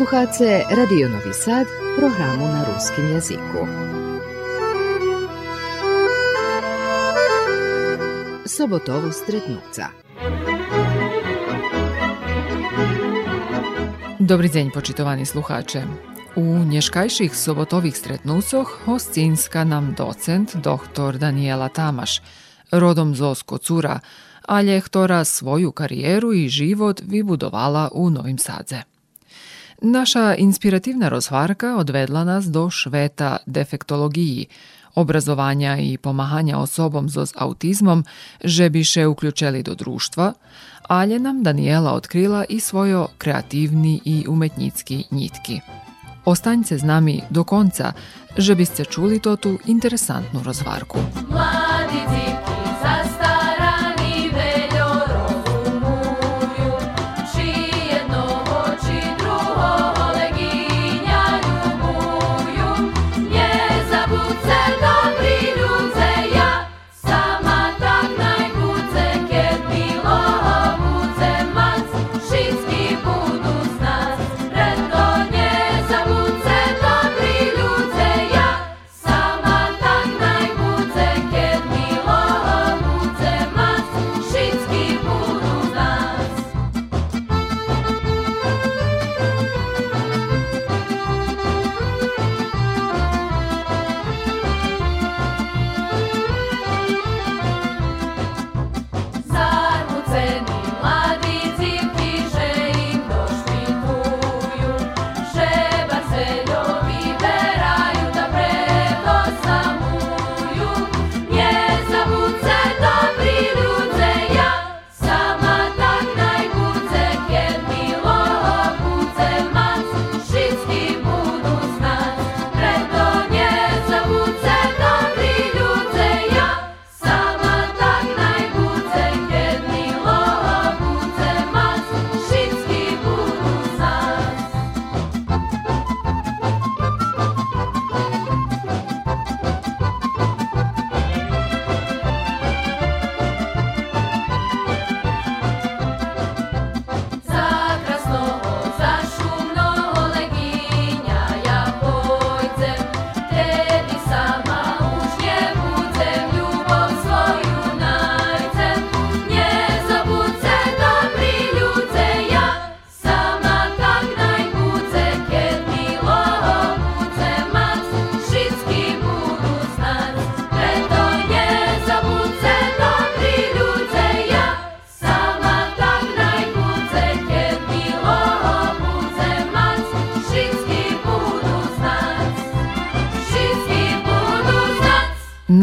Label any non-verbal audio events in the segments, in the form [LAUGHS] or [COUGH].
Slušate Radio Novi Sad, programu na ruskim jeziku. Sobotovo stretnuca. Dobry dzień, počitovani sluhače. U nješkajših sobotovih stretnucoh hostinska nam docent dr. Daniela Tamaš, rodom z Cura, ale ktorá svoju karijeru i život vybudovala u Novim Sadze. Naša inspirativna rozvarka odvedla nas do šveta defektologiji, obrazovanja i pomahanja osobom z autizmom, že bi še uključili do društva, ale nam Daniela otkrila i svojo kreativni i umetnicki nitki. Ostaňte z nami do konca, že biste čuli to tu interesantnu rozvarku. Mladi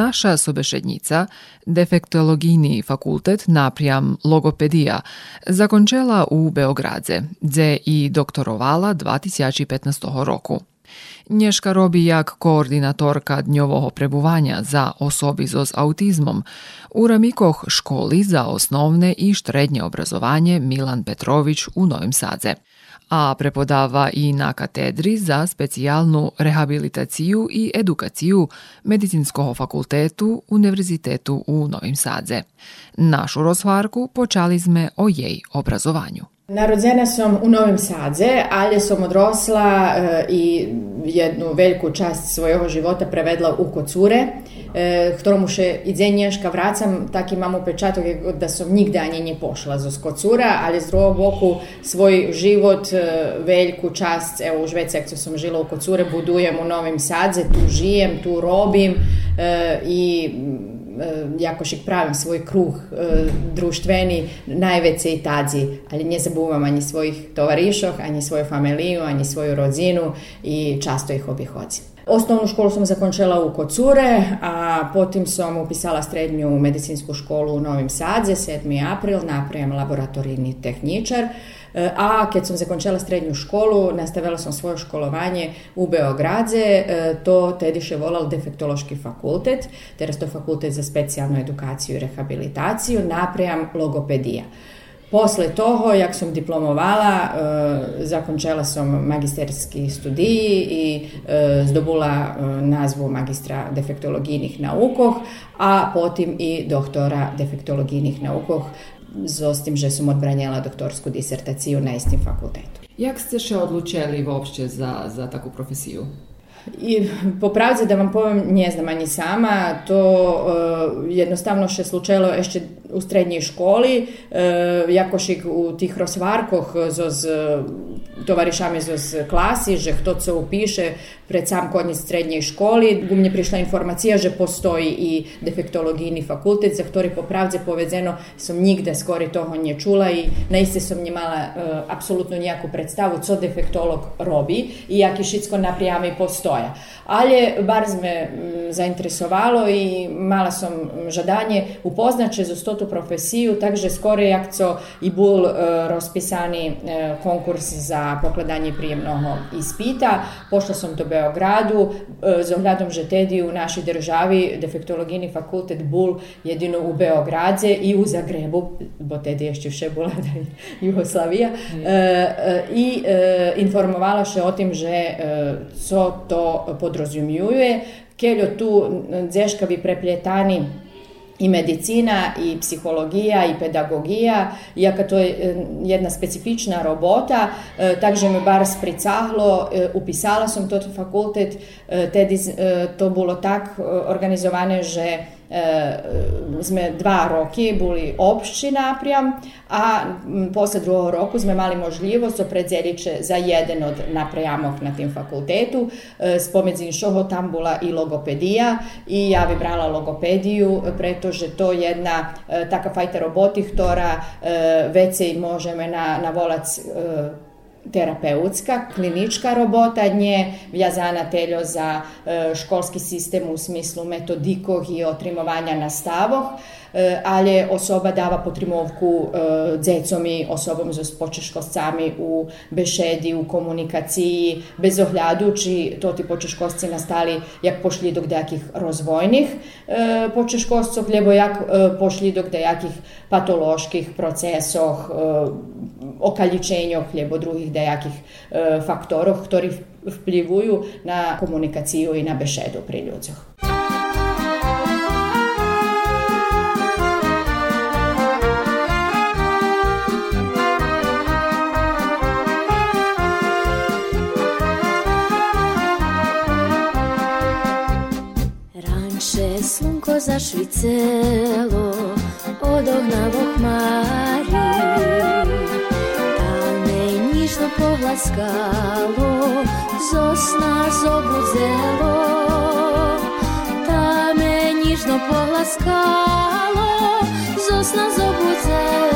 naša sobešednica defektologini fakultet naprijam logopedija, zakončela u Beograde, gdje i doktorovala 2015. roku. Nješka robi jak koordinatorka dnjovoho prebuvanja za osobi z autizmom u Ramikoh školi za osnovne i štrednje obrazovanje Milan Petrović u Novim Sadze a prepodava i na katedri za specijalnu rehabilitaciju i edukaciju Medicinskog fakultetu Univerzitetu u Novim Sadze. Našu rozvarku počali sme o jej obrazovanju. Narodzena som u Novim Sadze, ali som odrosla e, i jednu veliku čast svojho života prevedla u Kocure, e, ktoromu še i dzenješka vracam, tak imam upečatok da som nigde ani nie pošla zo Kocura, ali z drugog boku svoj život, e, veliku čast, evo u Švecek, sam žila u Kocure, budujem u Novim Sadze, tu žijem, tu robim i jakož pravim svoj kruh društveni najveće i tadzi, ali ne zabuvam ani svojih tovarišov, ani svoju familiju, ani svoju rodzinu i často ih obihodzim. Osnovnu školu sam zakončila u Kocure, a potom sam upisala srednju medicinsku školu u Novim Sadze, 7. april, naprijem laboratorijni tehničar. E, a kad sam zakončila srednju školu, nastavila sam svoje školovanje u Beogradze, e, to tediše volal defektološki fakultet, teraz to fakultet za specijalnu edukaciju i rehabilitaciju, naprijam logopedija. Posle toho, jak som diplomovala, e, zakončila som magisterski studiji i zdobula nazvu magistra defektologijnih naukoh, a potim i doktora defektologijnih naukoh z tim, že som odbranjala doktorsku disertaciju na istim fakultetu. Jak ste še odlučili uopće za, za takvu profesiju? I po da vam povem, nie znam ani sama, to uh, jednostavno še slučajilo ešte u srednjej školi, uh, jakošik u tih rozvarkoh zoz tovarišami zoz klasi, že kto co upiše pred sam konec srednjej školi, u mne prišla informacija, že postoji i defektologijni fakultet, za ktorý po pravdze povedzeno som nigde skori toho nje čula i naiste som njemala uh, apsolutno nijaku predstavu co defektolog robi i jaki šitsko naprijami postoji stoja. Ale bar me zainteresovalo i mala som žadanje upoznače za stotu profesiju, takže skoro jak co i bul e, rozpisani e, konkurs za pokladanje prijemnog ispita. Pošla sam do Beogradu, e, z ohľadom, že tedy u našoj državi defektologini fakultet bul jedino u Beogradze i u Zagrebu, bo tedy ešte vše bola [LAUGHS] Jugoslavija, i informovala še o tim, že co to podrazumijuje, keljo tu dzeškavi prepljetani i medicina, i psihologija, i pedagogija, iako to je e, jedna specifična robota, e, takže mi bar spricahlo, e, upisala sam to fakultet, tedi to bilo tak organizovane, že sme dva roky boli obšći naprijam, a posle drugog roku sme mali možljivost opredzeliće za jeden od naprijamov na tim fakultetu. Spomedzin šoho tam i logopedija i ja vybrala logopediju, pretože to jedna taka fajta roboti, ktorá vece možeme na, na volac terapeutska, klinička robota nje vjazana teljo za školski sistem u smislu metodikov i otrimovanja na stavoh, ale osoba dava potrimovku dzecom i osobom z počeškoscami u bešedi, u komunikaciji, bez ohľadući to ti počeškosci nastali jak pošli do kdejakih rozvojnih počeškoscov, lebo jak pošli do kdejakih patoloških procesoh, okaličenjoh, lebo drugih dejakih faktorov, ktorí vplivujú na komunikaciju i na bešedu pri ľuďoch. зашвіцело, одогнало хмарі, та не ніжно погласкало, зосна зобудзело, та не ніжно погласкало, зосна зобудзело.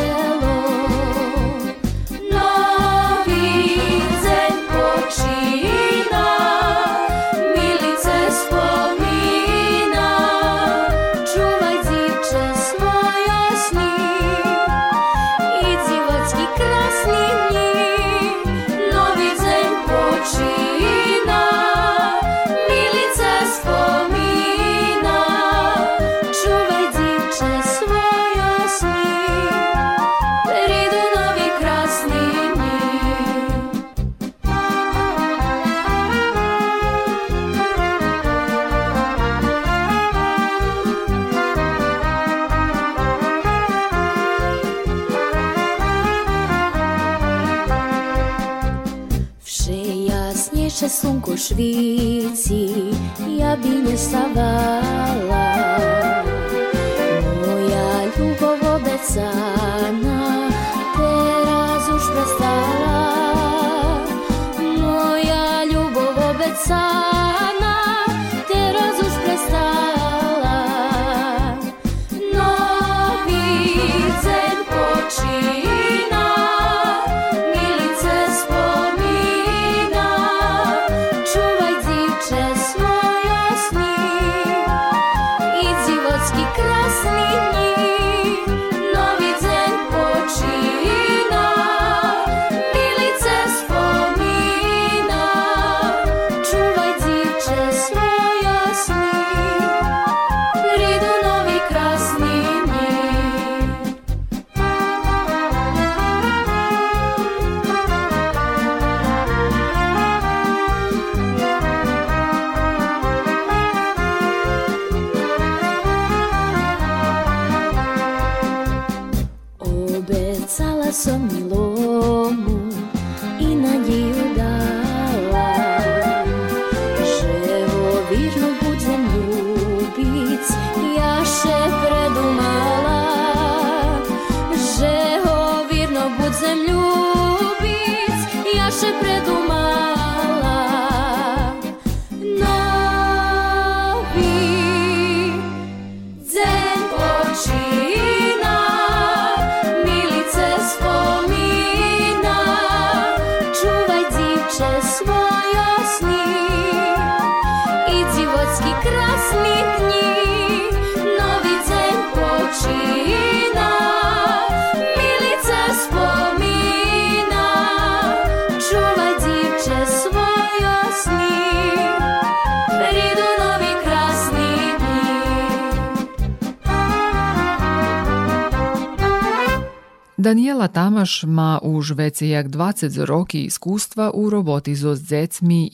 Tamaš ma už vece jak 20 roki iskustva u roboti zo s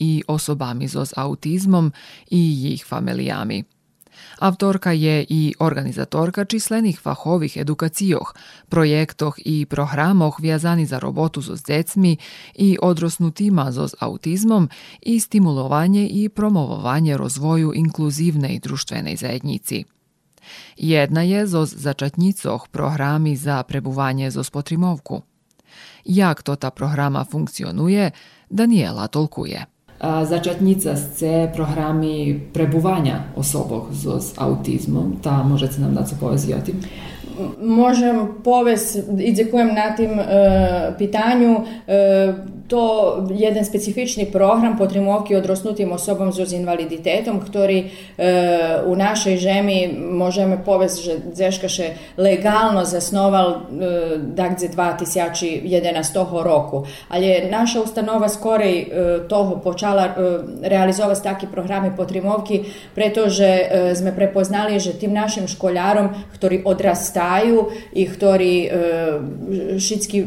i osobami zo s autizmom i ich familijami. Avtorka je i organizatorka čislenih fahovih edukacijoh, projektoh i programoh vjazani za robotu zo s dzecmi i odrosnutima zo s autizmom i stimulovanje i promovovanje rozvoju inkluzivne i društvene zajednici. Jedna je zo začetnicoch programi za prebywanie zo spotrimowku. Jak to ta programa funkcionuje Daniela tolkuje. Začetnica це програмі перебування особок з, з аутизмом, та може нам на це повезти? Можем повес і дякуємо на тим е, питанню. Е, to jeden specifični program potrimovki odrosnutim osobom z invaliditetom, ktorý e, u našej žemi možeme povesti, že Zeška še legalno zasnoval e, dakle 2011 roku. Ali je naša ustanova skorej e, toho počala e, realizovati taki programi potrimovki, pretože e, sme prepoznali, že tim našim školjarom, ktorí odrastaju i ktorí e,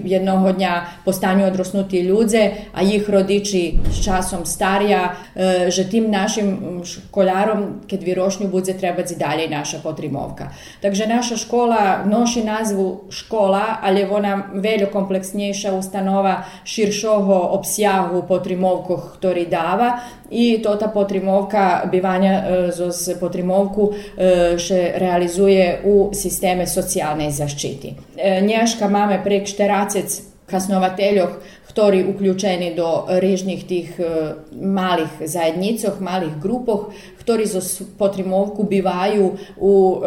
jednoho dňa postanju odrosnuti ľudze, a ich rodiči s časom starija, e, že tim našim školarom, keď vyrošnju budze trebati dalje naša potrimovka. Takže naša škola noši nazvu škola, ali je ona veljo kompleksnejša ustanova širšoho obsjahu potrimovku, ktorý dáva i to ta potrimovka bivanja e, zoz potrimovku e, še realizuje u sisteme socijalne zaštiti. Nješka mame prek šteracec kasnovateljoh torej vključeni do režnih tih eh, malih zajednicah, malih grupah, ktorí zo potrimovku bivaju u e,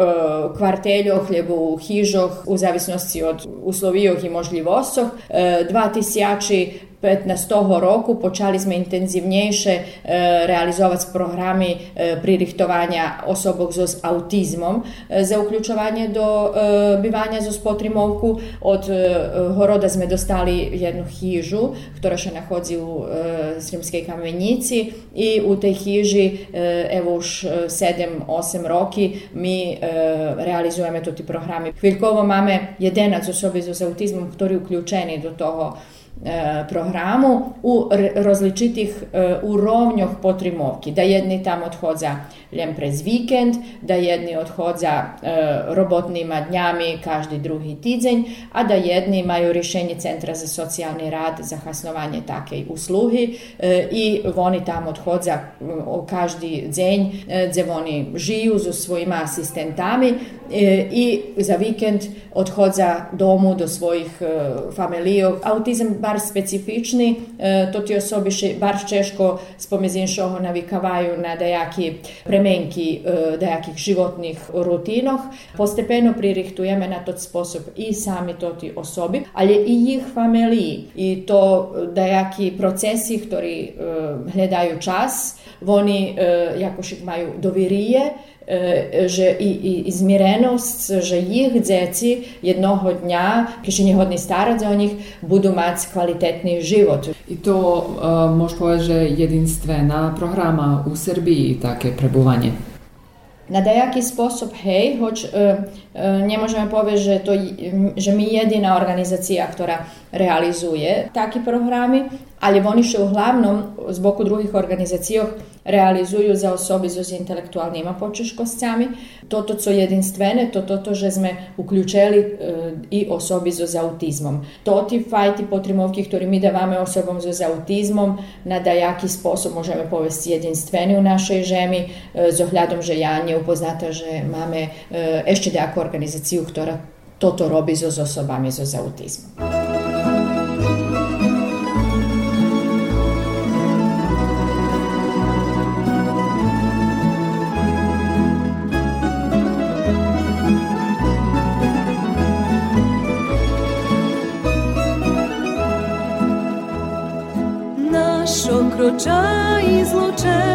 kvarteljoh, lebo u hižoh, u zavisnosti od uslovijoh i možljivostoh. E, 2000 15. roku počali sme intenzívnejšie e, realizovať programy e, pririchtovania osobok so s autizmom e, za uključovanie do bivanja zo spotrimovku. Od Horoda sme dostali jednu hižu, ktorá sa nachodzi u Srimskej kamenici i u tej hiži evo už 7-8 roki mi realizujeme to ti programy. Chvíľkovo máme 11 osoby so autizmom, ktorí uključeni do toho E, programu u rozličitih e, urovnjoh potrimovki, da jedni tam odhodza ljem prez vikend, da jedni odhodza e, robotnima dnjami každi drugi tidzenj, a da jedni imaju rješenje Centra za socijalni rad za hasnovanje take usluhi i oni tam odhodza každi dzenj, gdje oni žiju za svojima asistentami i za vikend odhodza domu do svojih familijov. Autizam bar specifični, e, to ti osobi bar češko spomezin šoho navikavaju na dajaki premenki e, dajakih životnih rutinoh. Postepeno pririhtujeme na tot sposob i sami to ti osobi, ali i ih familiji. I to dajaki procesi, ktorí hledaju čas, oni jakož majú dovirije, że i, i, i zmierenost, że ich dzieci jednego dnia, kiedy się niegodni starać o nich, będą mieć kvalitetny żywot. I to e, można powiedzieć, że jedynstwena programa u Serbii takie przebywanie. Na jaki sposób, hej, choć e, nie możemy powiedzieć, że, to, że my jedyna organizacja, która realizuje taki programi, ali oni še uglavnom zbog drugih organizacijah realizuju za osobi z intelektualnima počeškosťami. Toto, co jedinstvene, to to, že sme uključili e, i osobi z autizmom. To ti fajti potrimovki, ktorí my dávame osobom s autizmom, na dajaký spôsob môžeme povesti jedinstveni u našej žemi, e, ohľadom, že ja neupoznata, že máme e, ešte nejakú organizáciu, ktorá toto robí so osobami s autizmom. okroča izlučeni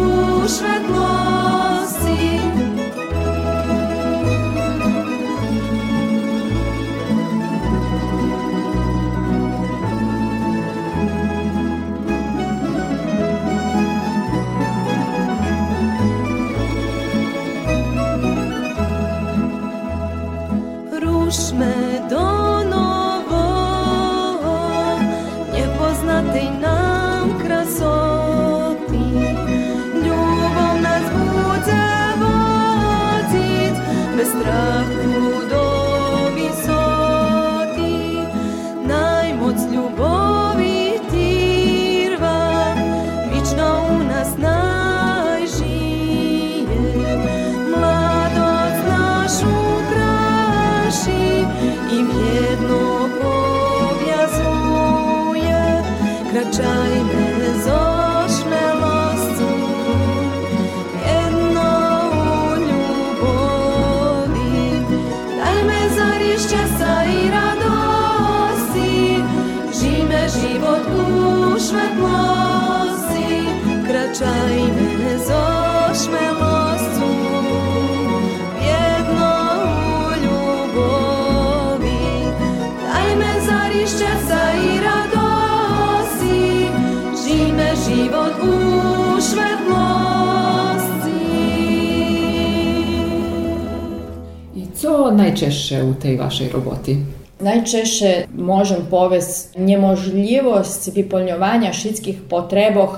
najczęstsze u tej waszej roboty? Najczęstsze możemy powiedzieć niemożliwość wypełniania wszystkich potrzebów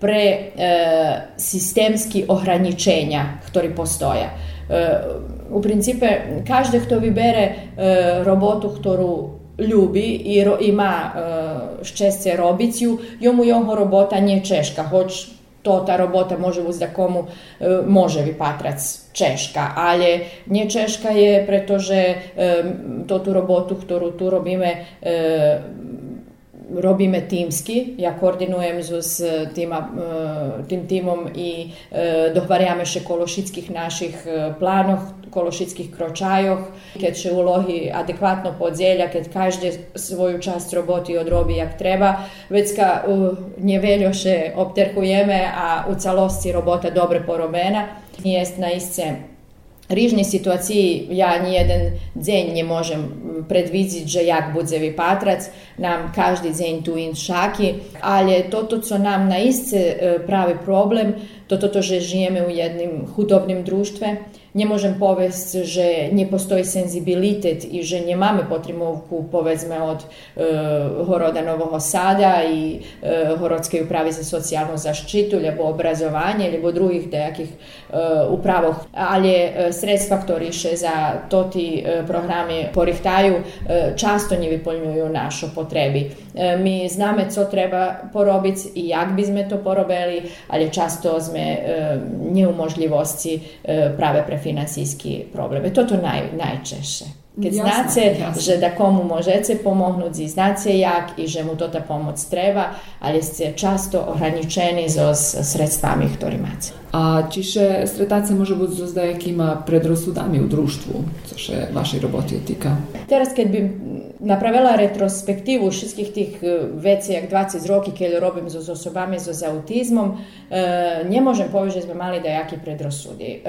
pre e, sistemski ograniczenia, które postoje. E, u principe, każdy, kto wybierze e, robotę, którą lubi i ro, ima e, szczęście robić ją, jemu jego robota nie czeszka, choć to ta robota može uz da komu e, može vypatrac češka, ale nje češka je, pretože e, to tu robotu, ktorú tu robíme, e, robíme tímsky. Ja koordinujem s tima, e, tým týmom i e, dohvarjame še kološických našich e, plánoch, kološických kročajoch, keď še ulohi adekvatno podzelja, keď každý svoju časť roboty odrobi jak treba, već ka njeveljo še obterkujeme, a u calosti robota dobre porobena. Jest na isce rižni situaciji ja nijedan dzenj ne možem predvidjeti, že jak budze vypatrac, nam každý dzenj tu in šaki, ali toto, co nam na isce e, pravi problem, to to, že žijeme u jednim hudobnim društve, môžem povesť, že nie postoji senzibilitet i že nemáme potrimovku povedzme od e, Horoda Nového Sada i e, Horodskej upravi za socijalnu zaštitu, lebo obrazovanje, lebo drugih nejakých e, upravoh. Ali e, sredstva, ktoré za toti e, programy porihtaju, e, často ne vyplňujú našo potrebi. E, mi zname, co treba porobiť i jak by sme to porobili, ali často sme e, neumožljivosti e, prave pre finansijski problem. To to naj, najčešće. Keď Jasno, znáte, jasno. že da komu možete pomognúť, znáte jak i že mu tota pomoc treba, ali ste často ohraničeni so s sredstvami, ktorý máte. A čiže stretace može biti s dajakima predrasudami u društvu, co še vašej roboti otika? Teraz, keď by napravila retrospektivu všetkých tých veci, jak 20 roky, keď robím so, s osobami so s autizmom, nemôžem povedať, že sme mali dajaké predrasudy.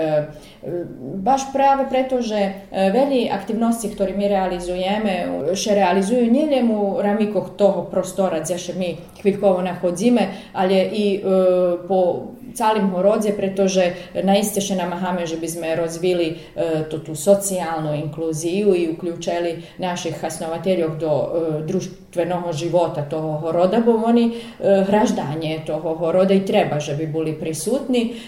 Baš práve preto, že veľa aktivnosti, ktoré my realizujeme, še realizujú nielen u ramikoh toho prostora, gdje še mi chvíľkovo nachodzíme, ale i po celým horodze, pretože naiste še namáhame, že by sme rozvili e, to tú sociálnu inkluziju i uključili naših hasnovateljov do e, društvenog života toho horoda, bo oni e, hraždanje toho horoda i treba, že by boli prisutni,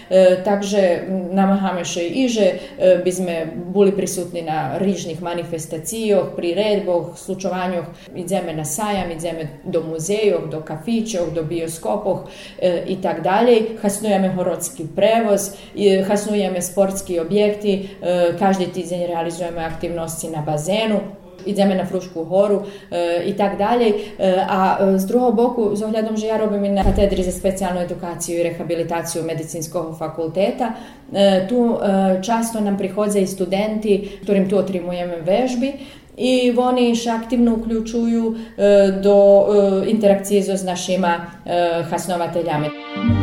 takže namáhame še i, že by sme boli prisutni na rižnih manifestacijoh, priredboh, slučovanjoh, ideme na sajam, ideme do muzejov, do kafićov, do bioskopoh i tak dalje. Hasnujeme horodski prevoz, hasnujeme sportski objekti, každý týždeň realizujeme aktivnosti na bazenu, ideme na Frušku horu e, i tak dalje. A z druhog boku, z ohľadom, že ja robím na katedri za specijalnu edukaciju i rehabilitaciju medicinskog fakulteta, e, tu e, často nam prihodze i studenti, ktorým tu otrimujeme vežbi, i oni še aktivno uključuju do interakcije s našima hasnovateljami.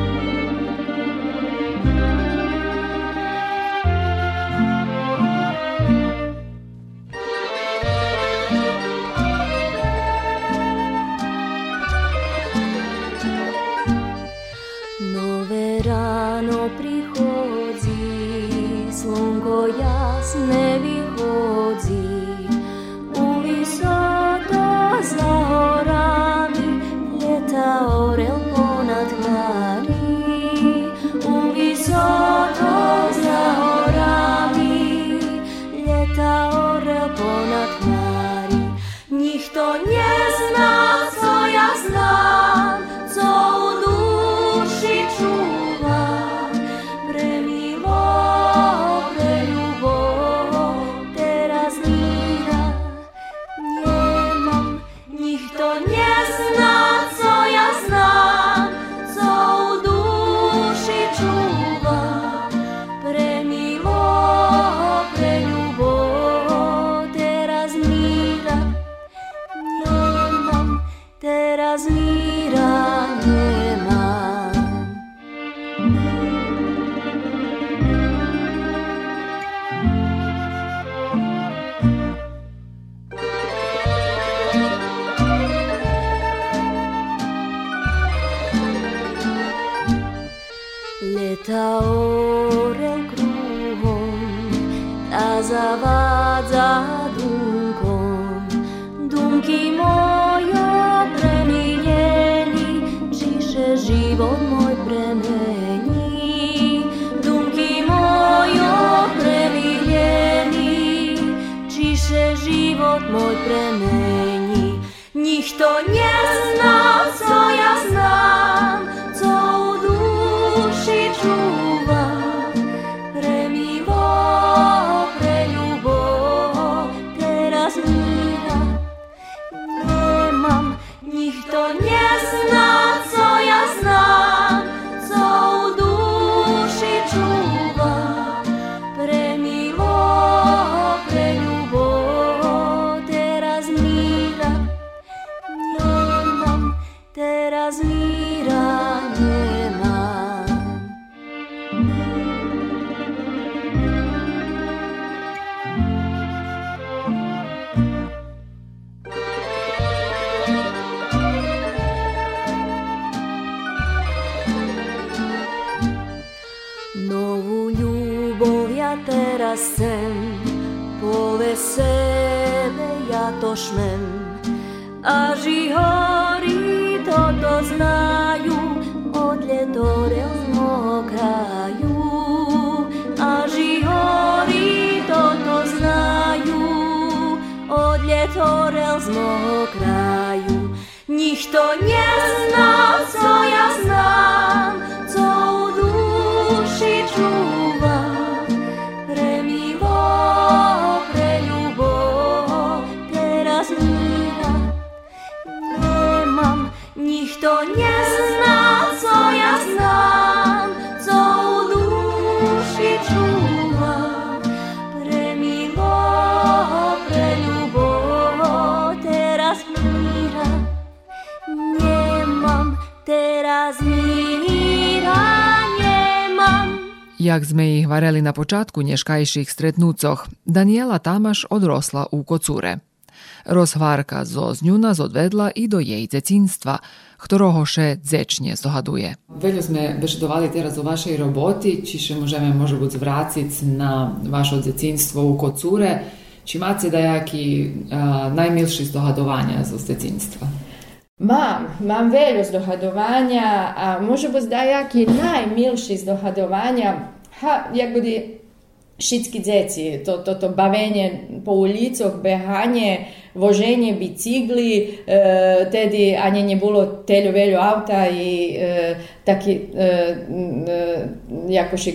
košmem a žihorí toto znajú odletorel z môjho kraju. A žihorí toto znajú odletorel z môjho kraju. Nikto nezná Jak sme ih vareli na počatku nješkajších stretnucoh, Daniela Tamaš odrosla u Kocure. Rozhvarka zo z nju nas odvedla i do jej decinstva, ktorого še zohaduje. Veľa sme beždovali teraz o vašej roboti, čiže môžeme može buď na vaše decinstvo u Kocure. Či máte dajaký uh, najmilší zdohadovania zo decinstva? Mam, mam wielu zdohadowania, a może dajaki najmilszy zdohadowania, ha, jak bude všetky deti, to, toto bavenie po ulicoch, behanie, voženie bicikli, e, tedy ani nebolo teľu veľa auta i e, taki, e, e, jakož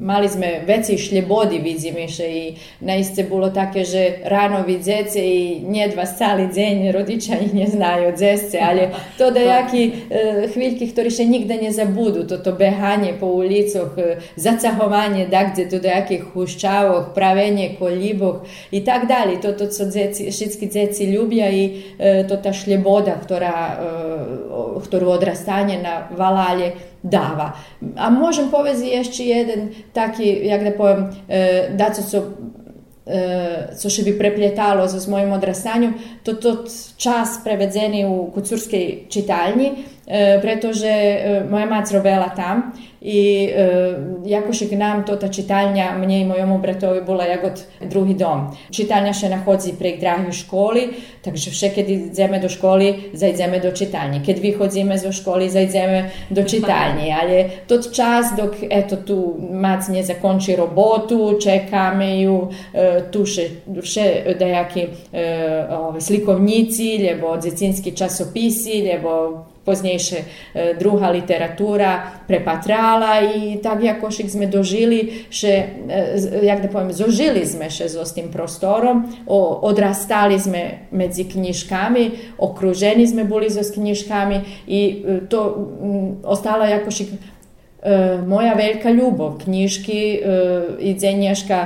mali sme veci šljebodi vidzimiše i naiste bilo také, že rano vidzece i njedva stali dzenj rodiča i ne znaju dzesce, ali to da jaki e, hviljki, ktorý še nigde ne zabudu, to to behanje po ulicoh, e, zacahovanje dakle, to da jakih huščavoh, pravenje koljiboh i tak dalje, to to co dzeci, šitski dzeci ljubja i e, to ta šljeboda, ktorá, e, ktorú odrastanje na valalje dava. A možem povezi jeszcze jeden taki, jak da powiem, e, da co co co še bi prepletalo z mojim odrastanjem, to to čas prevedeni u kucurskej čitalni, E, pretože e, moja mať robila tam i e, jakože k nám tota čitanja mne i mojom bratovi bila jagod drugi dom. Čitanja še nahodzi prek drahih školi, takže vše kad idzeme do školi, zajdzeme do čitanje. Kad vi hodzime do školi, zajdzeme do čitanje. Ali tot čas dok eto tu mac nje robotu, čeka me ju tu še, še dajaki ove, slikovnici, ljebo dzecinski časopisi, ljebo poznejšie druga literatura prepatrala i tak jakošik sme dožili, še, jak da poviem, zožili sme še so s tým prostorom, odrastali sme medzi knižkami, okruženi sme boli so s knižkami i to m, ostala jakošik moja veľká ľubov, knižky i dzenjaška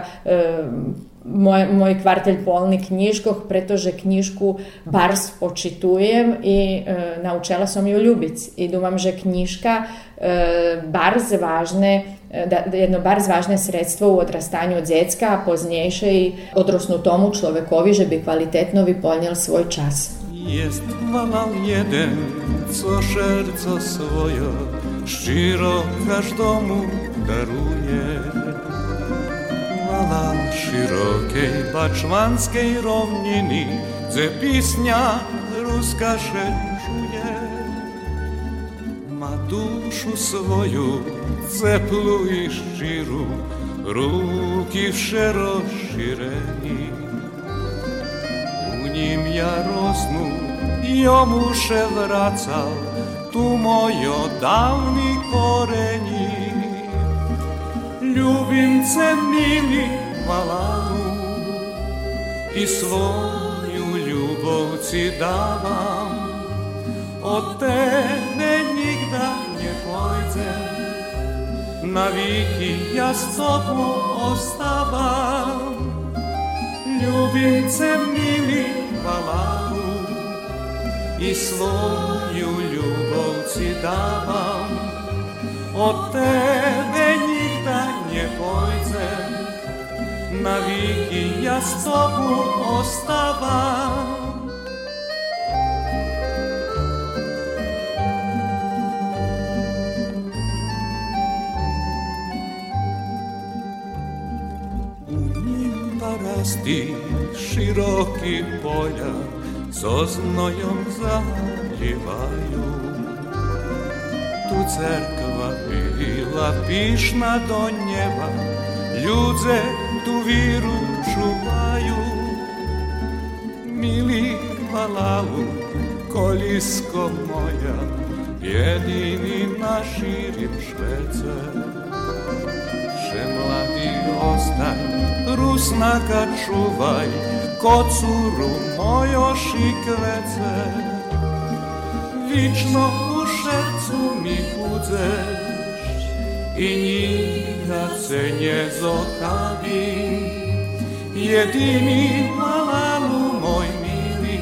moj, moj kvartelj polni knjižkoh, pretože knjižku bars počitujem i e, naučila som ju ljubic. I dumam, že knjižka e, barz važne da, jedno bar važne sredstvo u odrastanju djecka, a poznejše i odrosnu tomu človekovi, že bi kvalitetno vyplnil svoj čas. Jest malal jeden, co serce svoje ščiro každomu daruje. канала широкій бачманській ровніні, де пісня руска шенжує, ма душу свою цеплу і щиру, руки ще розширені, у нім я рознув, йому ще врацав, ту мою давні корені. Ljubimce mili malalu I svoju ljubov ci davam. Od tebe nigda nie pójdę Na wiki ja z tobą ostavam. Ljubimce mili malalu I svoju ljubov ci davam. Od tebe nie pójdę Na wiki ja z tobą ostawam Rasti široki polja so znojom zaljevaju Tu cerkva bila pišna do njeba Ljudze tu viru čuvaju. Mili malalu, kolisko moja Jedini na širim švece Še mladi ostaj, rusnaka čuvaj Kocuru mojoš i kvece Wiczno u sercu mi budzesz i nikad se nie zochawi. Jedyni malalu moj mili,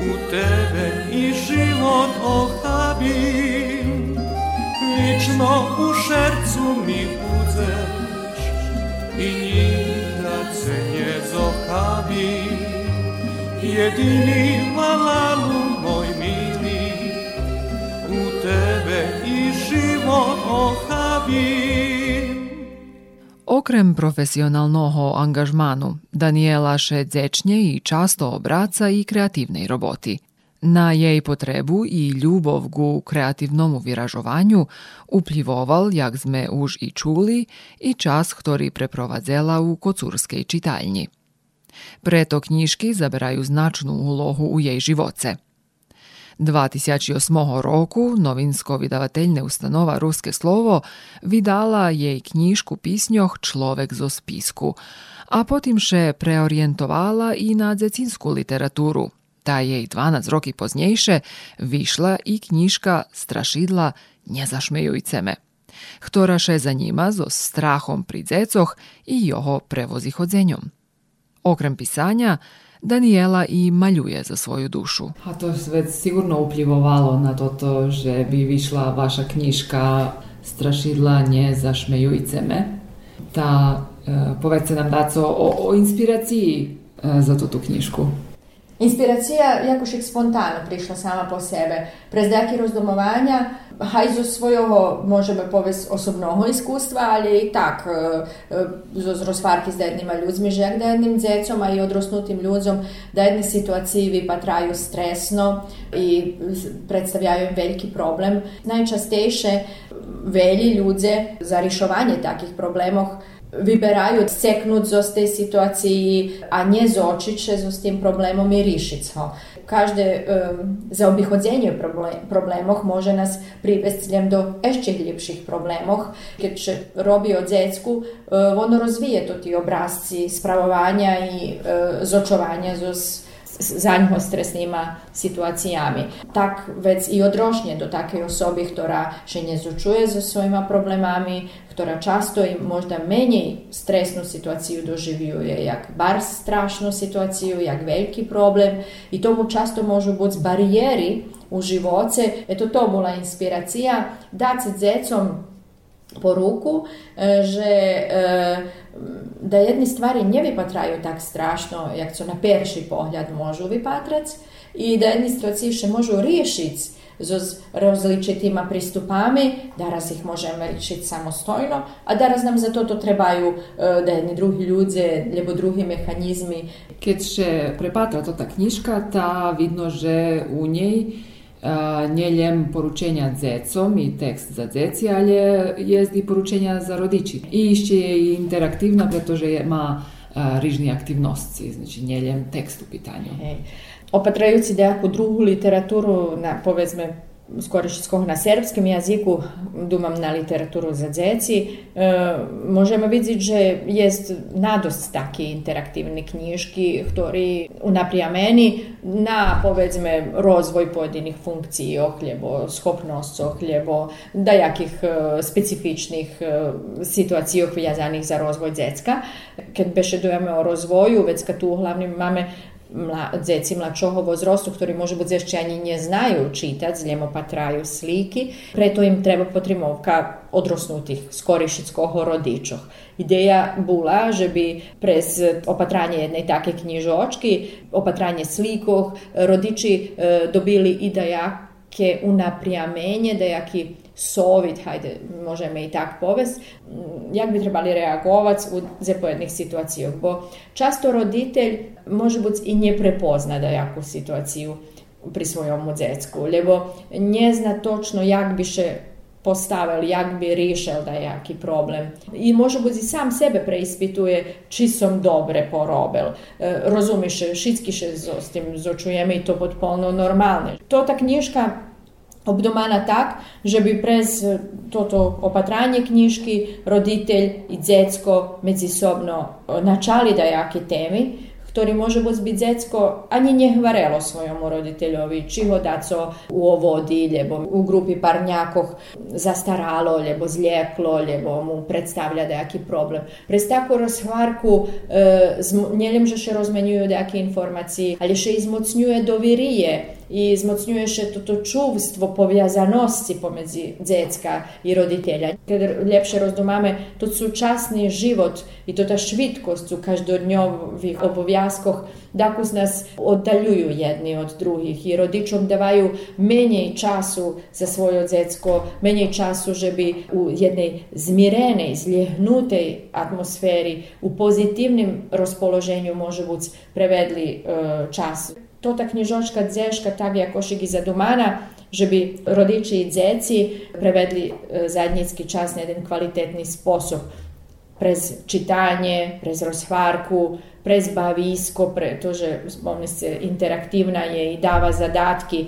u tebe i život ochabim. Lično u sercu mi budzeš i nikad se nie zochabi. Jedini malalu moj mili, u tebe i život. Okrem profesionalnog angažmanu, Daniela še dzečnje i často obraca i kreativnej roboti. Na jej potrebu i ljubov gu kreativnomu vyražovanju uplivoval, jak sme už i čuli, i čas, ktorý preprovadzela u kocurskej čitaljni. Preto knjižky zaberaju značnu ulohu u jej živoce. 2008 roku novinsko vydavateljne ustanova Ruske slovo vydala jej knjižku pisnjoh Človek zo spisku, a potim še preorientovala i na dzecinsku literaturu. Ta jej 12 roki poznejše vyšla i knjižka Strašidla Nezašmejujce me, ktorá še za njima zo strahom pri dzecoh i joho prevozi hodzenjom. Okrem pisanja, Daniela i maljuje za svoju dušu. A to sve sigurno upljivovalo na to, to že bi višla vaša knjižka Strašidla nje zašmejujce me. Ta, e, povedzte nam daco o, o inspiraciji e, za to tu knjižku. Inspiracija jakož spontano prišla sama po sebe. Prez daki rozdomovanja, haj zo svojho môžeme povesť osobného iskustva, ale i tak zo rozvarky s jednima ľuďmi, že jak da jednim dzecom, a i odrosnutým ľuďom, da jedne situaciji vypatraju stresno i predstavljaju im veliki problem. Najčastejše veli ľudze za rišovanje takih problemov vyberajú odseknúť zo tej situácii a nezočiť sa so s tým problémom i rišiť ho. Každé um, zaobichodzenie problém, problémoch môže nás privesť do ešte hlbších problémoch. Keď robí od zecku, uh, ono rozvíje to tí obrázci spravovania i uh, zočovania zaňho stresnýma situáciami. Tak vec i odrośnie do takiej osoby, która się nie zuczuje ze swoimi problemami, która często i možda mniej stresną sytuację jak bardzo straszną sytuację, jak wielki problem i tomu často może być bariery u živoce. Eto to bola inspiracija da se djecom poruku, e, že e, da jedni stvari ne vypatraju tak strašno, jak co na perši pogled možu vypatrać i da jedni situacije možu riješiti z različitima pristupami, daraz ih možemo riješiti samostojno, a daraz nam za to to trebaju e, da jedni drugi ljudze, lebo drugi mehanizmi. Keď še prepatra to ta knjižka, ta vidno, že u njej nie len poručenia dzecom i tekst za dzeci, ale je i poručenia za rodiči. I ešte je i interaktívna, pretože má rižni aktivnosti, znači nie len tekst u pitanju. Opatrajući nejakú druhú literaturu na, povedzme, skoro na serbskim jaziku, dumam na literaturu za dzeci, e, možemo vidjeti, že jest nadost taki interaktivni knjižki, ktorý unaprija meni na, povedzme, rozvoj pojedinih funkciji ohljebo, schopnost ohljebo, dajakih e, specifičnih e, situacija vezanih za rozvoj dzecka. Kad bešedujeme o rozvoju, već kad tu hlavnim mame mla, djeci mlačoho vozrostu koji može biti zješće ani nje znaju čitat, zljemo pa preto im treba potrimovka odrosnutih skorišitskoho rodičoh. Ideja bula, že bi prez opatranje jedne take knjižočki, opatranje slikoh, rodiči e, dobili i dajake unaprijamenje, dajaki sovit, hajde, možeme i tak povest, jak bi trebali reagovati u zapojednih situacijah. Bo často roditelj može biti i ne prepozna da jaku situaciju pri svojom dzecku, lebo ne zna točno jak bi še postavili, jak bi riješil da jaki problem. I može biti sam sebe preispituje, či som dobre porobil. E, šitski še s tim zočujeme i to potpuno normalne. To ta knjižka obdomana tak, že bi prez toto opatranje knjiški roditelj i djecko međusobno e, načali da jake ktorý može biti djecko, a nje svojomu roditeljovi, či ho daco u ovodi, ljebo u grupi parnjakoh zastaralo, ljebo zljeklo, ljebo mu predstavlja dejaki problem. Prez takvu razhvarku e, zm, njeljem že še razmenjuju dejake informacije, ali še izmocnjuje i zmocnjuje się to, to czuwstwo powiązaności pomiędzy dziecka i rodziciela. Kiedy lepsze rozdumamy to współczasny żywot i to ta szybkość w każdodniowych obowiązkach, dakus nas oddalują jedni od drugich i rodzicom dawają mniej czasu za swoje dziecko, mniej czasu, żeby w jednej zmierenej, zlehnutej atmosfery, u pozytywnym rozpolożeniu może być prevedli e, czas. To ta knjižočka dzeška tak jako i zadumana, żeby rodiči i dzeci prevedli e, zajednički čas na jedan kvalitetni sposob prez čitanje, prez rozhvarku, prez bavisko, pre, to, že se, interaktivna je i dava zadatki.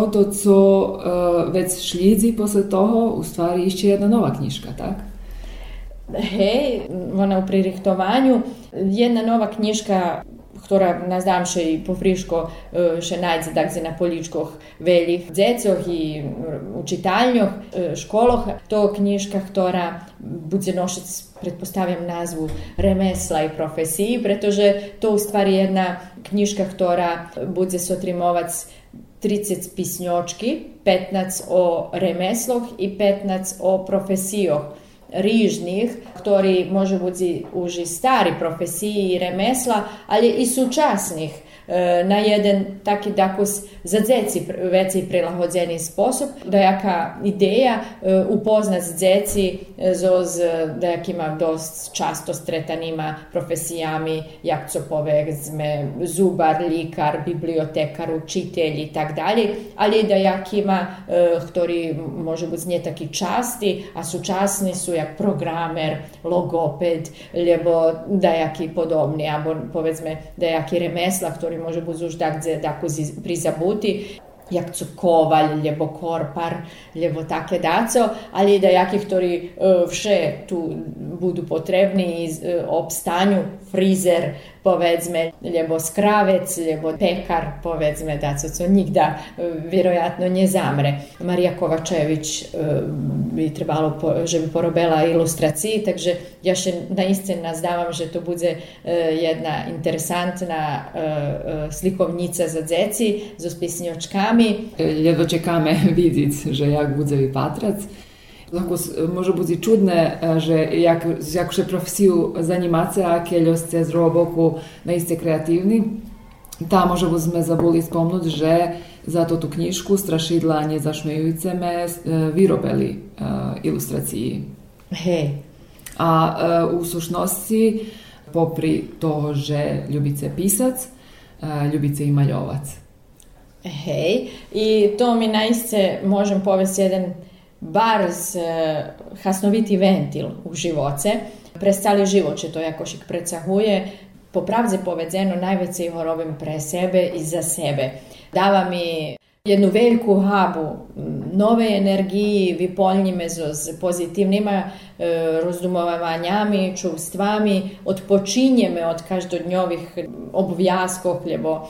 To, co uh, već šlídzi posle toho, u stvari išće jedna nova knjižka, tak? Hej, ona u pririhtovanju. Jedna nova knjižka ktorá nazdám še i pofriško še najdze dakle na poličkoh veljih dzecoh i učitalnjoh, školoh. To knjižka, ktorá bude nošec, pretpostavljam nazvu remesla i profesiji, pretože to u stvari jedna knjižka, ktorá bude sotrimovac 30 pisnjočki, 15 o remesloh i 15 o profesijoh. Rižnih, ktorí môžu biti uži stari profesiji i remesla, ali i sučasnih na jeden taki za dzeci veci prilahodzeni sposob, da jaka ideja e, upoznat dzeci zoz da jak dost často stretanima profesijami, jak co povedzme zubar, likar, bibliotekar, učitelj i tak dalje, ali da jak ima, ktori može biti nje taki časti, a sučasni su jak programer, logoped, lebo dajaki podobni, abo povedzme dajaki remesla, ktorý môže byť už tak, tako prizabuti, jak su kovalj, lebo korpar, lebo také daco, ali da jaki, ktorí e, vše tu budu potrebni iz e, obstanju, frizer, povedzme, lebo skravec, lebo pekar, povedzme, da co, co nikda e, vjerojatno ne zamre. Marija Kovačević bi trebalo, že bi porobila ilustraciji, takže ja še naistine nazdavam, že to bude jedna interesantna slikovnica za dzeci, z pisnjočkami, nami. Jedva čekáme [LAUGHS] vidieť, že jak bude vypátrať. Lako može biti čudne, že jak, jakže profesiju zanimacija, keljo ste z roboku naiste kreativni, ta može sme zabuli spomnúť, že za to tu knjižku Strašidla nezašmejujúce me vyrobili uh, ilustraciji. Hej. A uh, u sušnosti, popri toho, že ljubice pisac, uh, ljubice i maljovac. Hej, i to mi naiste možem povesti jedan barz e, hasnoviti ventil u živoce. Prestali život će to jakošik precahuje. Po povedzeno najveće horovim pre sebe i za sebe. Dava mi jednu veliku habu nove energiji, vyplníme s pozitívnymi rozdumovanjami, čuvstvami, odpočinjeme od každodňových obvязков, lebo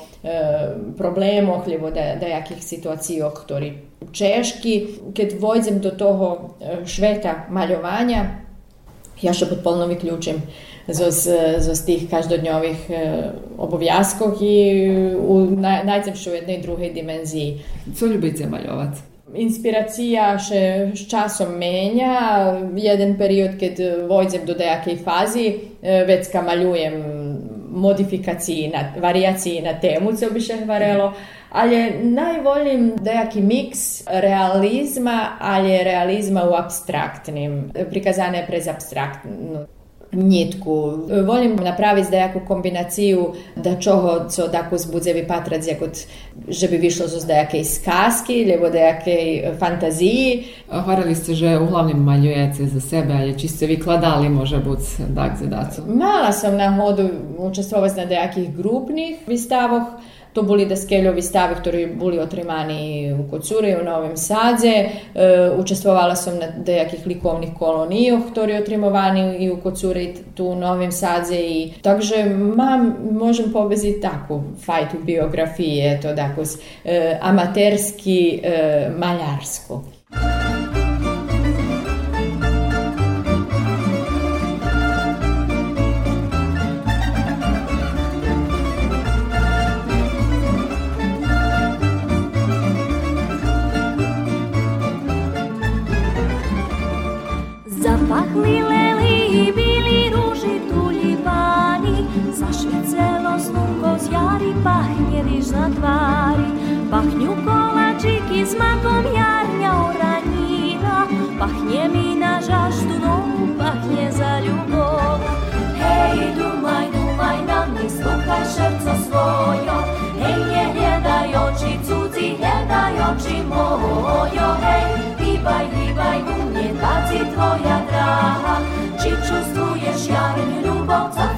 problémoch, lebo dajakých situáciách, ktorí češki. Keď vojdem do toho šveta maľovania, ja še potpuno vyključim zo, Zo z tých každodňových obowiązków i u, najdem u jednej druhej dimenziji. Co ľubíte maľovať? Inspiracija še s časom menja. Jeden period, kad vojdem do nejakej fazi, već maljujem modifikaciji, na, variaciji na temu, co bi še hvarelo. Ali najvoljim dejaki miks realizma, ali realizma u abstraktnim, prikazane prez abstraktno nitku. Volim napraviti zdajaku kombinaciju da čoho co tako zbudze vypatrať, jako že by vyšlo zo zdajakej skázky, lebo dajakej fantaziji. Hvarali ste, že uglavnom maljujete za sebe, ali čisto vykladali može biti tak zadacu? Mala sam na hodu učestvovati na dajakih grupnih vystavoch, to boli deskeľovi stavy, ktorí boli otrimani u Kocuri, u Novim Sadze. E, učestvovala som na dejakih likovnih kolonijoh, ktorí otrimovani i u Kocuri, tu u Novim Sadze. I, takže mam, možem poveziti takvu fajtu biografije, to tako eh, amaterski eh, maljarsko. Zapahli leli bili ruži tulipani, zašli celo slunko zjari pahe na tvári, pachňu koláčiky s makom jarňa oranina, pachne mi na žaštu, no pachne za ľubov. Hej, dumaj, dumaj na mne, sluchaj šerco svojo, hej, nehľadaj oči cudzí, hľadaj oči mojo, hej, hýbaj, hýbaj ku mne, tvoja dráha, či čustvuješ jarň ľubov, co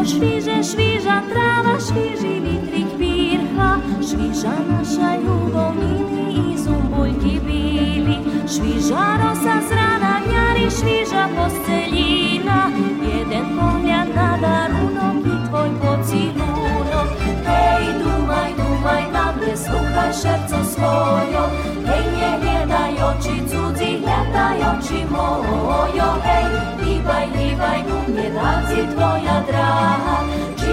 Šviže, šviža tráva, šviži vitrik pírcha, šviža naša ľubov i zumbuľky bíli, šviža rosa z rána vňary, šviža postelína, jeden pohľad na darunok i racji twoja draha Czy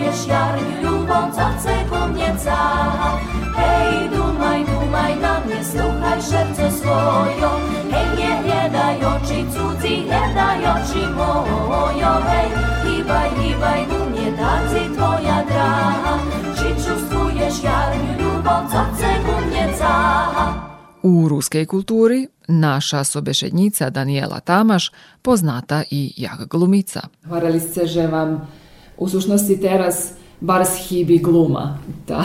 czujesz jarń lubą, co cegło mnie caha Hej, dumaj, dumaj na mnie, słuchaj szewce swojo Hej, nie, nie daj oczy cudzi, nie daj oczy mojo. Hej, hibaj, hibaj u mnie racji twoja draha Czy czujesz jarń lubą, co ku mnie caha U ruskej kulturi naša sobešednica Daniela Tamaš poznata i jak glumica. Hvarali ste, že vam u sušnosti teraz bar hibi gluma. Ta,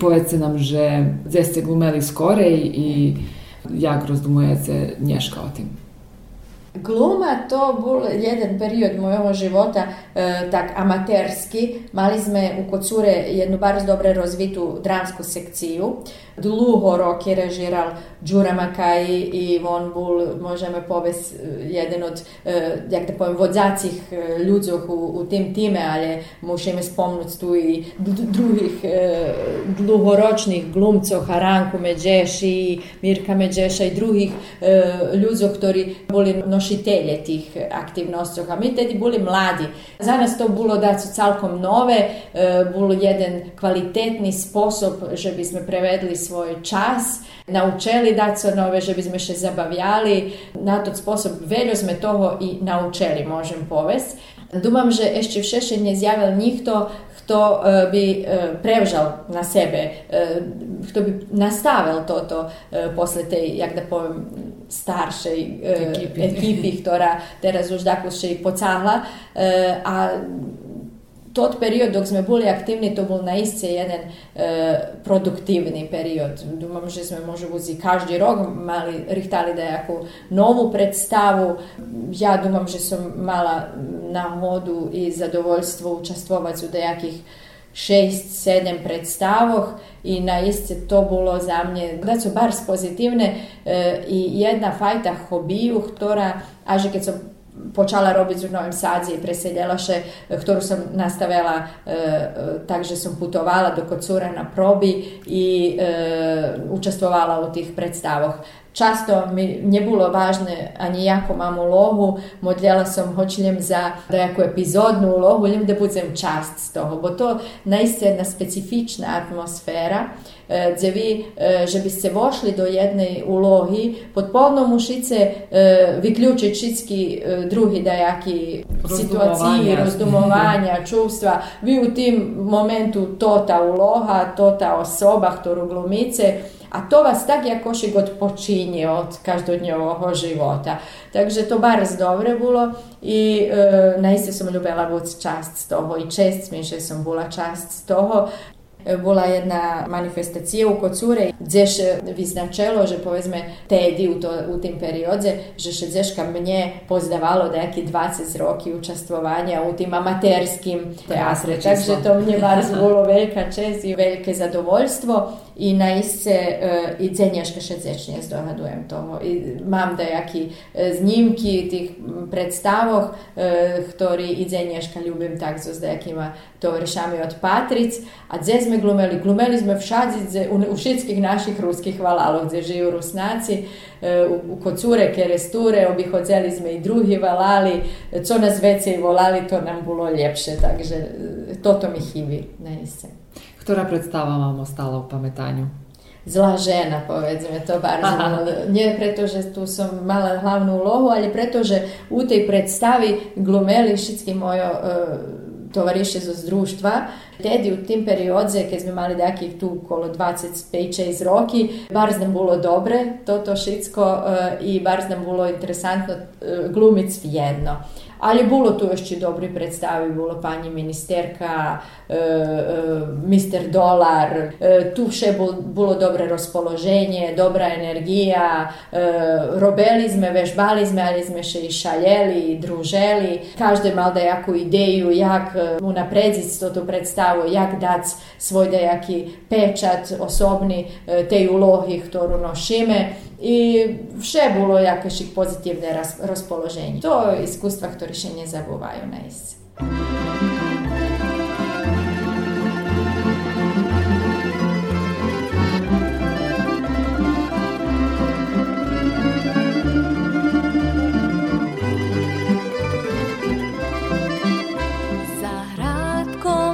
povedzte nam, že gdje ste glumeli skorej i jak rozdumujete nješka o tim. Gluma to bol jeden period mojho života e, tak amaterski. Mali sme u Kocure jednu bardzo dobre rozvitu dramsku sekciju. Dluho rok je režiral Đura Makaj i on bol, možeme povest, jeden od, e, jak da povem, vodzacih e, ľudzoch u, u tim time, ali musíme spomnúť tu i druhih dlhoročnih glumcov, Haranku Međeši, Mirka Međeša i drugih ľudzov, ktorí boli izvršitelje tih e, aktivnosti. A mi tedi bili mladi. Za nas to bilo da su calkom nove, e, bilo jedan kvalitetni sposob že bi sme prevedli svoj čas, naučeli da su nove, že bi sme še zabavljali. Na tog sposob veljo sme toho i naučeli, možem povest. Dumam, že ešte všeše ne zjavil nikto, kto by prevžal na sebe, kto by nastavil toto posle tej, jak da poviem, staršej ekipi, ekipi ktorá teraz už dakle še i pocahla. A tot period dok sme boli aktivni, to bol naisce jedan e, produktivni period. Dumam, že sme možda uzi každý rok mali, rihtali da jako novu predstavu. Ja dumam, že sam mala nahodu i zadovoljstvo učastvovac u dejakih 6-7 predstavoh i na isce to bolo za mnje, da su bar pozitivne e, i jedna fajta hobiju, ktora, a že kad počala robiť v Novom Sadzi i preseljela še, ktorú som nastavila e, takže som putovala do Kocura na probi i e, učestvovala u tih predstavoch. Často mi nebolo vážne ani ako mám úlohu, modlela som hočnem za nejakú epizódnu úlohu, len da budem časť z toho, bo to naiste jedna specifična atmosfera, gdje vi, že biste vošli do jednej úlohy, pod polnom ušice vyključiti všetky drugi dajaki situaciji, rozdumovanja, [LAUGHS] čuvstva. Vi u tim momentu to ta uloha, to ta osoba, ktorú glumice, a to vas tak jakoši god počinje od každodnjovog života. Takže to bar dobre bilo i e, naiste som ljubila biti čast z toho i čest mi, že som bola čast z toho bola jedna manifestacija u Kocure, gdje še vyznačilo, že povedzme tedi u, to, u tim periodze, že še dzeška mnje pozdavalo neki 20 roki učestvovanja u tim amaterskim teatre. Takže to mnje bar bilo [LAUGHS] velika čest i velike zadovoljstvo i naiste e, i cenješka še dzečnije zdohadujem toho. I mam dejaki e, znimki tih predstavoh, e, ktorý i cenješka ljubim tak so s dejakima tovarišami od Patric, a gdje sme glumeli? Glumeli sme všadzi u, všetkých naših ruskih valalov, gdje žijú Rusnaci, u, Kocure, Keresture, obihodzeli sme i drugi valali, co nas vecej volali, to nam bilo ljepše, takže toto mi hibi, naiste. Ktorá predstava vám ostala u pamätaniu? Zlá žena, povedzme to bardzo. [LAUGHS] Nie preto, že tu som mala hlavnú úlohu, ale preto, že u tej predstavi glumeli všetky mojo uh, tovariše zo zdruštva. Tedi u tim periodze, keď sme mali takih tu okolo 25-6 roki, bar nam bilo dobre toto šitsko uh, i bar nam bilo interesantno uh, glumic jedno. Ali bilo tu još dobri predstavi, bilo pani ministerka, e, e, mister Dolar, e, tu še bilo dobre raspoloženje, dobra energija, e, robeli sme, vežbali ali sme še i šaljeli, i druželi. Každe mal da jaku ideju, jak e, unapredzit to tu predstavu, jak dać svoj dejaki pečat osobni e, tej ulohi, ktoru nošime i vše bolo bilo jakeših pozitivne raspoloženje. To je iskustva koje še ne zabuvaju na is.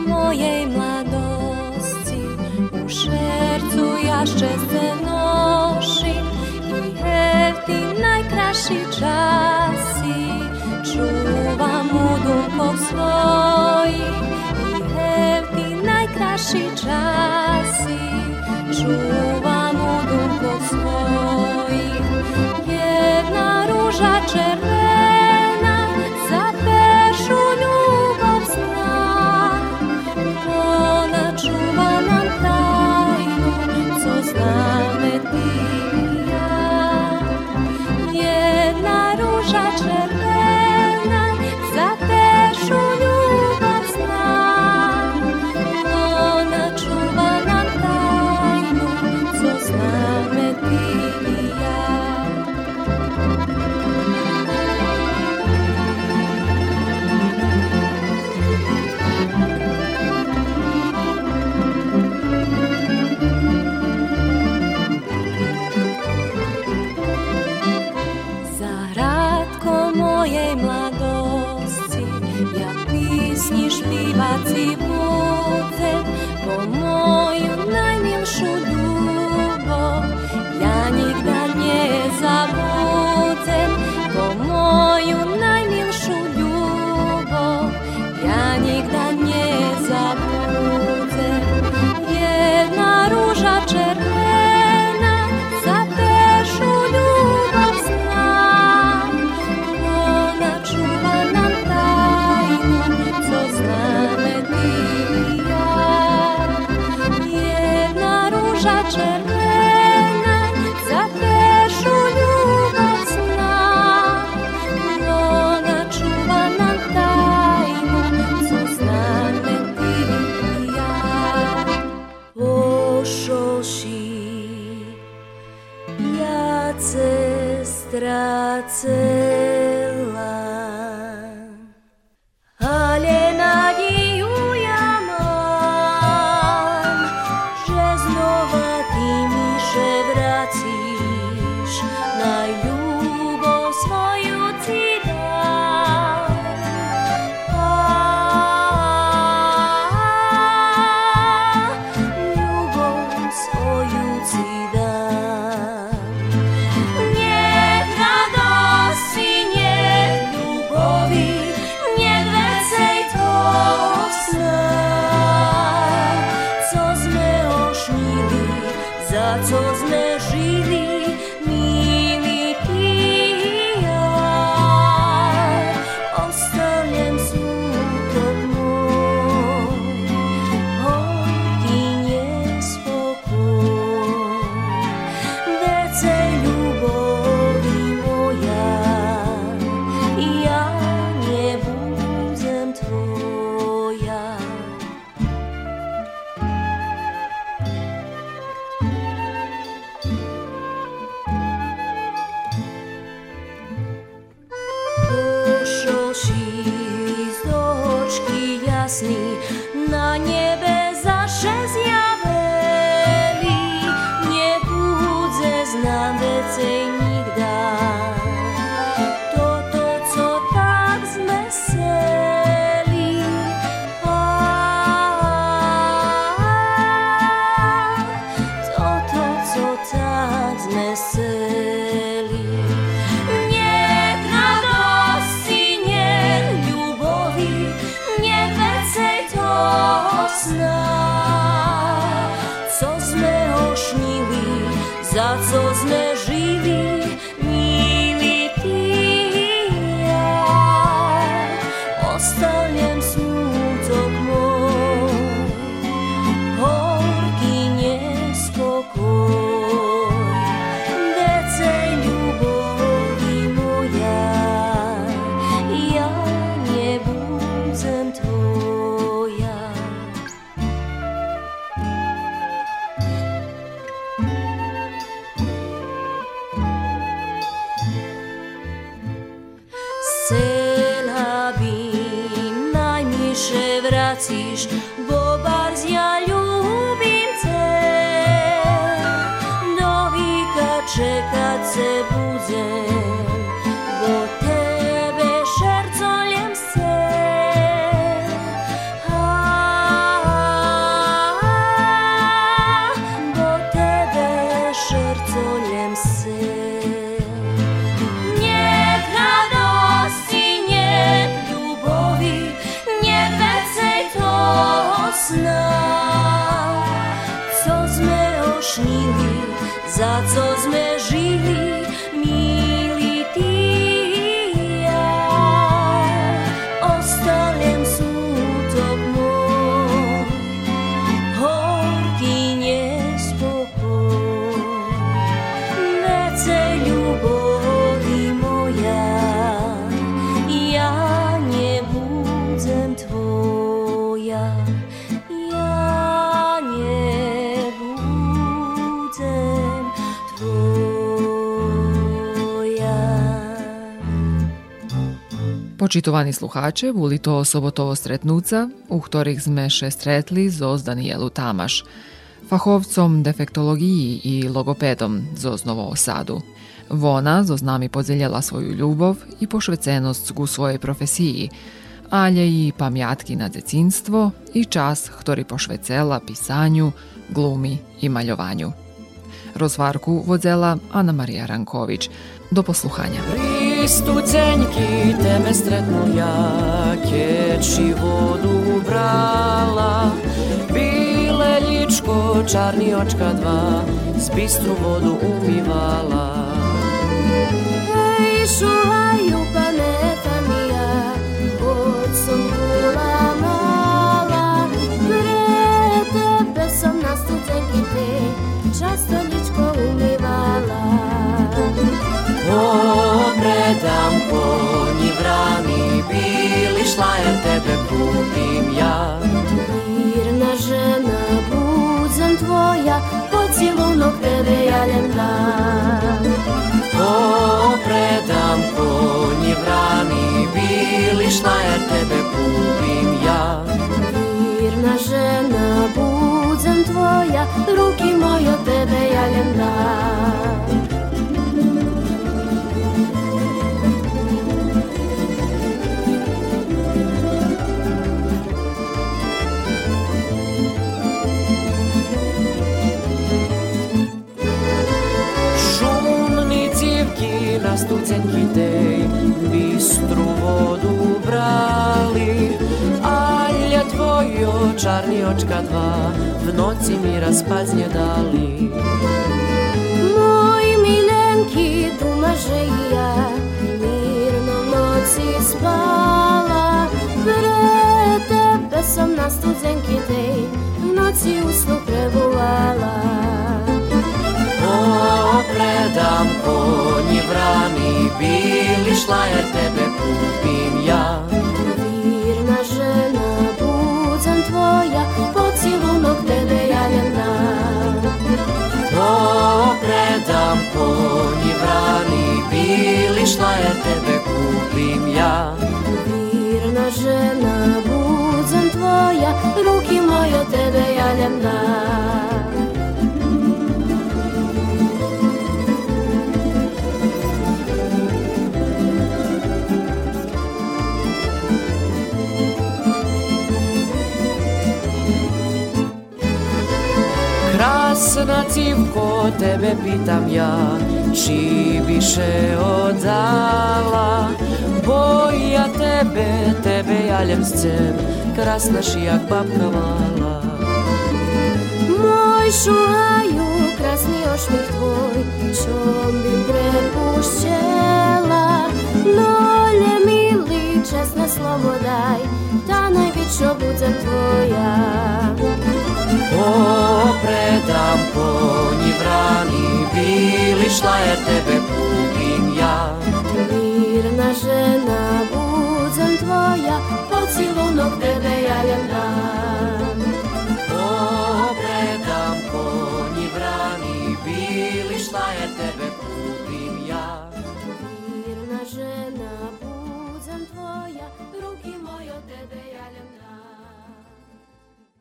moje mladosti u šercu ja se najkraši časi čuvam u dumpog svojih i hev ti najkraši časi čuvam u dumpog svojih jedna ruža červena Počitovaní sluhače, boli to sobotovo stretnúca, u ktorých sme še stretli zo Danielu Tamaš, fachovcom defektologiji i logopedom zo Novog Sadu. Vona zo nami podzeljela svoju ljubov i pošvecenost ku svojej profesiji, ale i pamjatki na decinstvo i čas, ktorý pošvecela pisanju, glumi i maljovanju. Rozvarku vodzela Ana Marija Ranković. Do posluhanja. Stucenjki tebe stretnu ja, keči vodu brala, bile ličko, čarni očka dva, s bistru vodu umivala. Hej, šuhaju pametan ja, od sam kula mala, pre tebe sam na te, často umivala. O, predam konji vrani, bili šla jer tebe kupim ja. Mirna žena, budzem tvoja, pocilunok tebe jaljem dan. O, predam konji vrani, bili šla jer tebe kupim ja. Mirna žena, budzem tvoja, ruki moje tebe jaljem dan. Civki na stucenki tej bistru vodu brali, alja tvojo čarni očka dva v noci mi raspaznje dali. Moj milenki, dumaže i ja, mirno noci spala. Pre tebe sam na studenki tej, v noci usnu prebuvala. O, predam konji vrani, bili šla jer tebe kupim ja. Mirna žena, budzem tvoja, pocilunok tebe jaljem dan. O, predam konji vrani, bili šla jer tebe kupim ja. Mirna žena, budzem tvoja, ruki moje tebe jaljem dan. Civko, tebe pitam ja, či više odala Boja tebe, tebe jaljem scem, krasna šijak babka mala Moj šuhaju, krasni ošmih tvoj, čom bi prepušćela. Nolje mili, česna slovo daj, ta najvično budzem tvoja. O, predam konji vrani, bili šla jer tebe kupim ja Mirna žena, budzem tvoja, pocilunok tebe jaljem dan.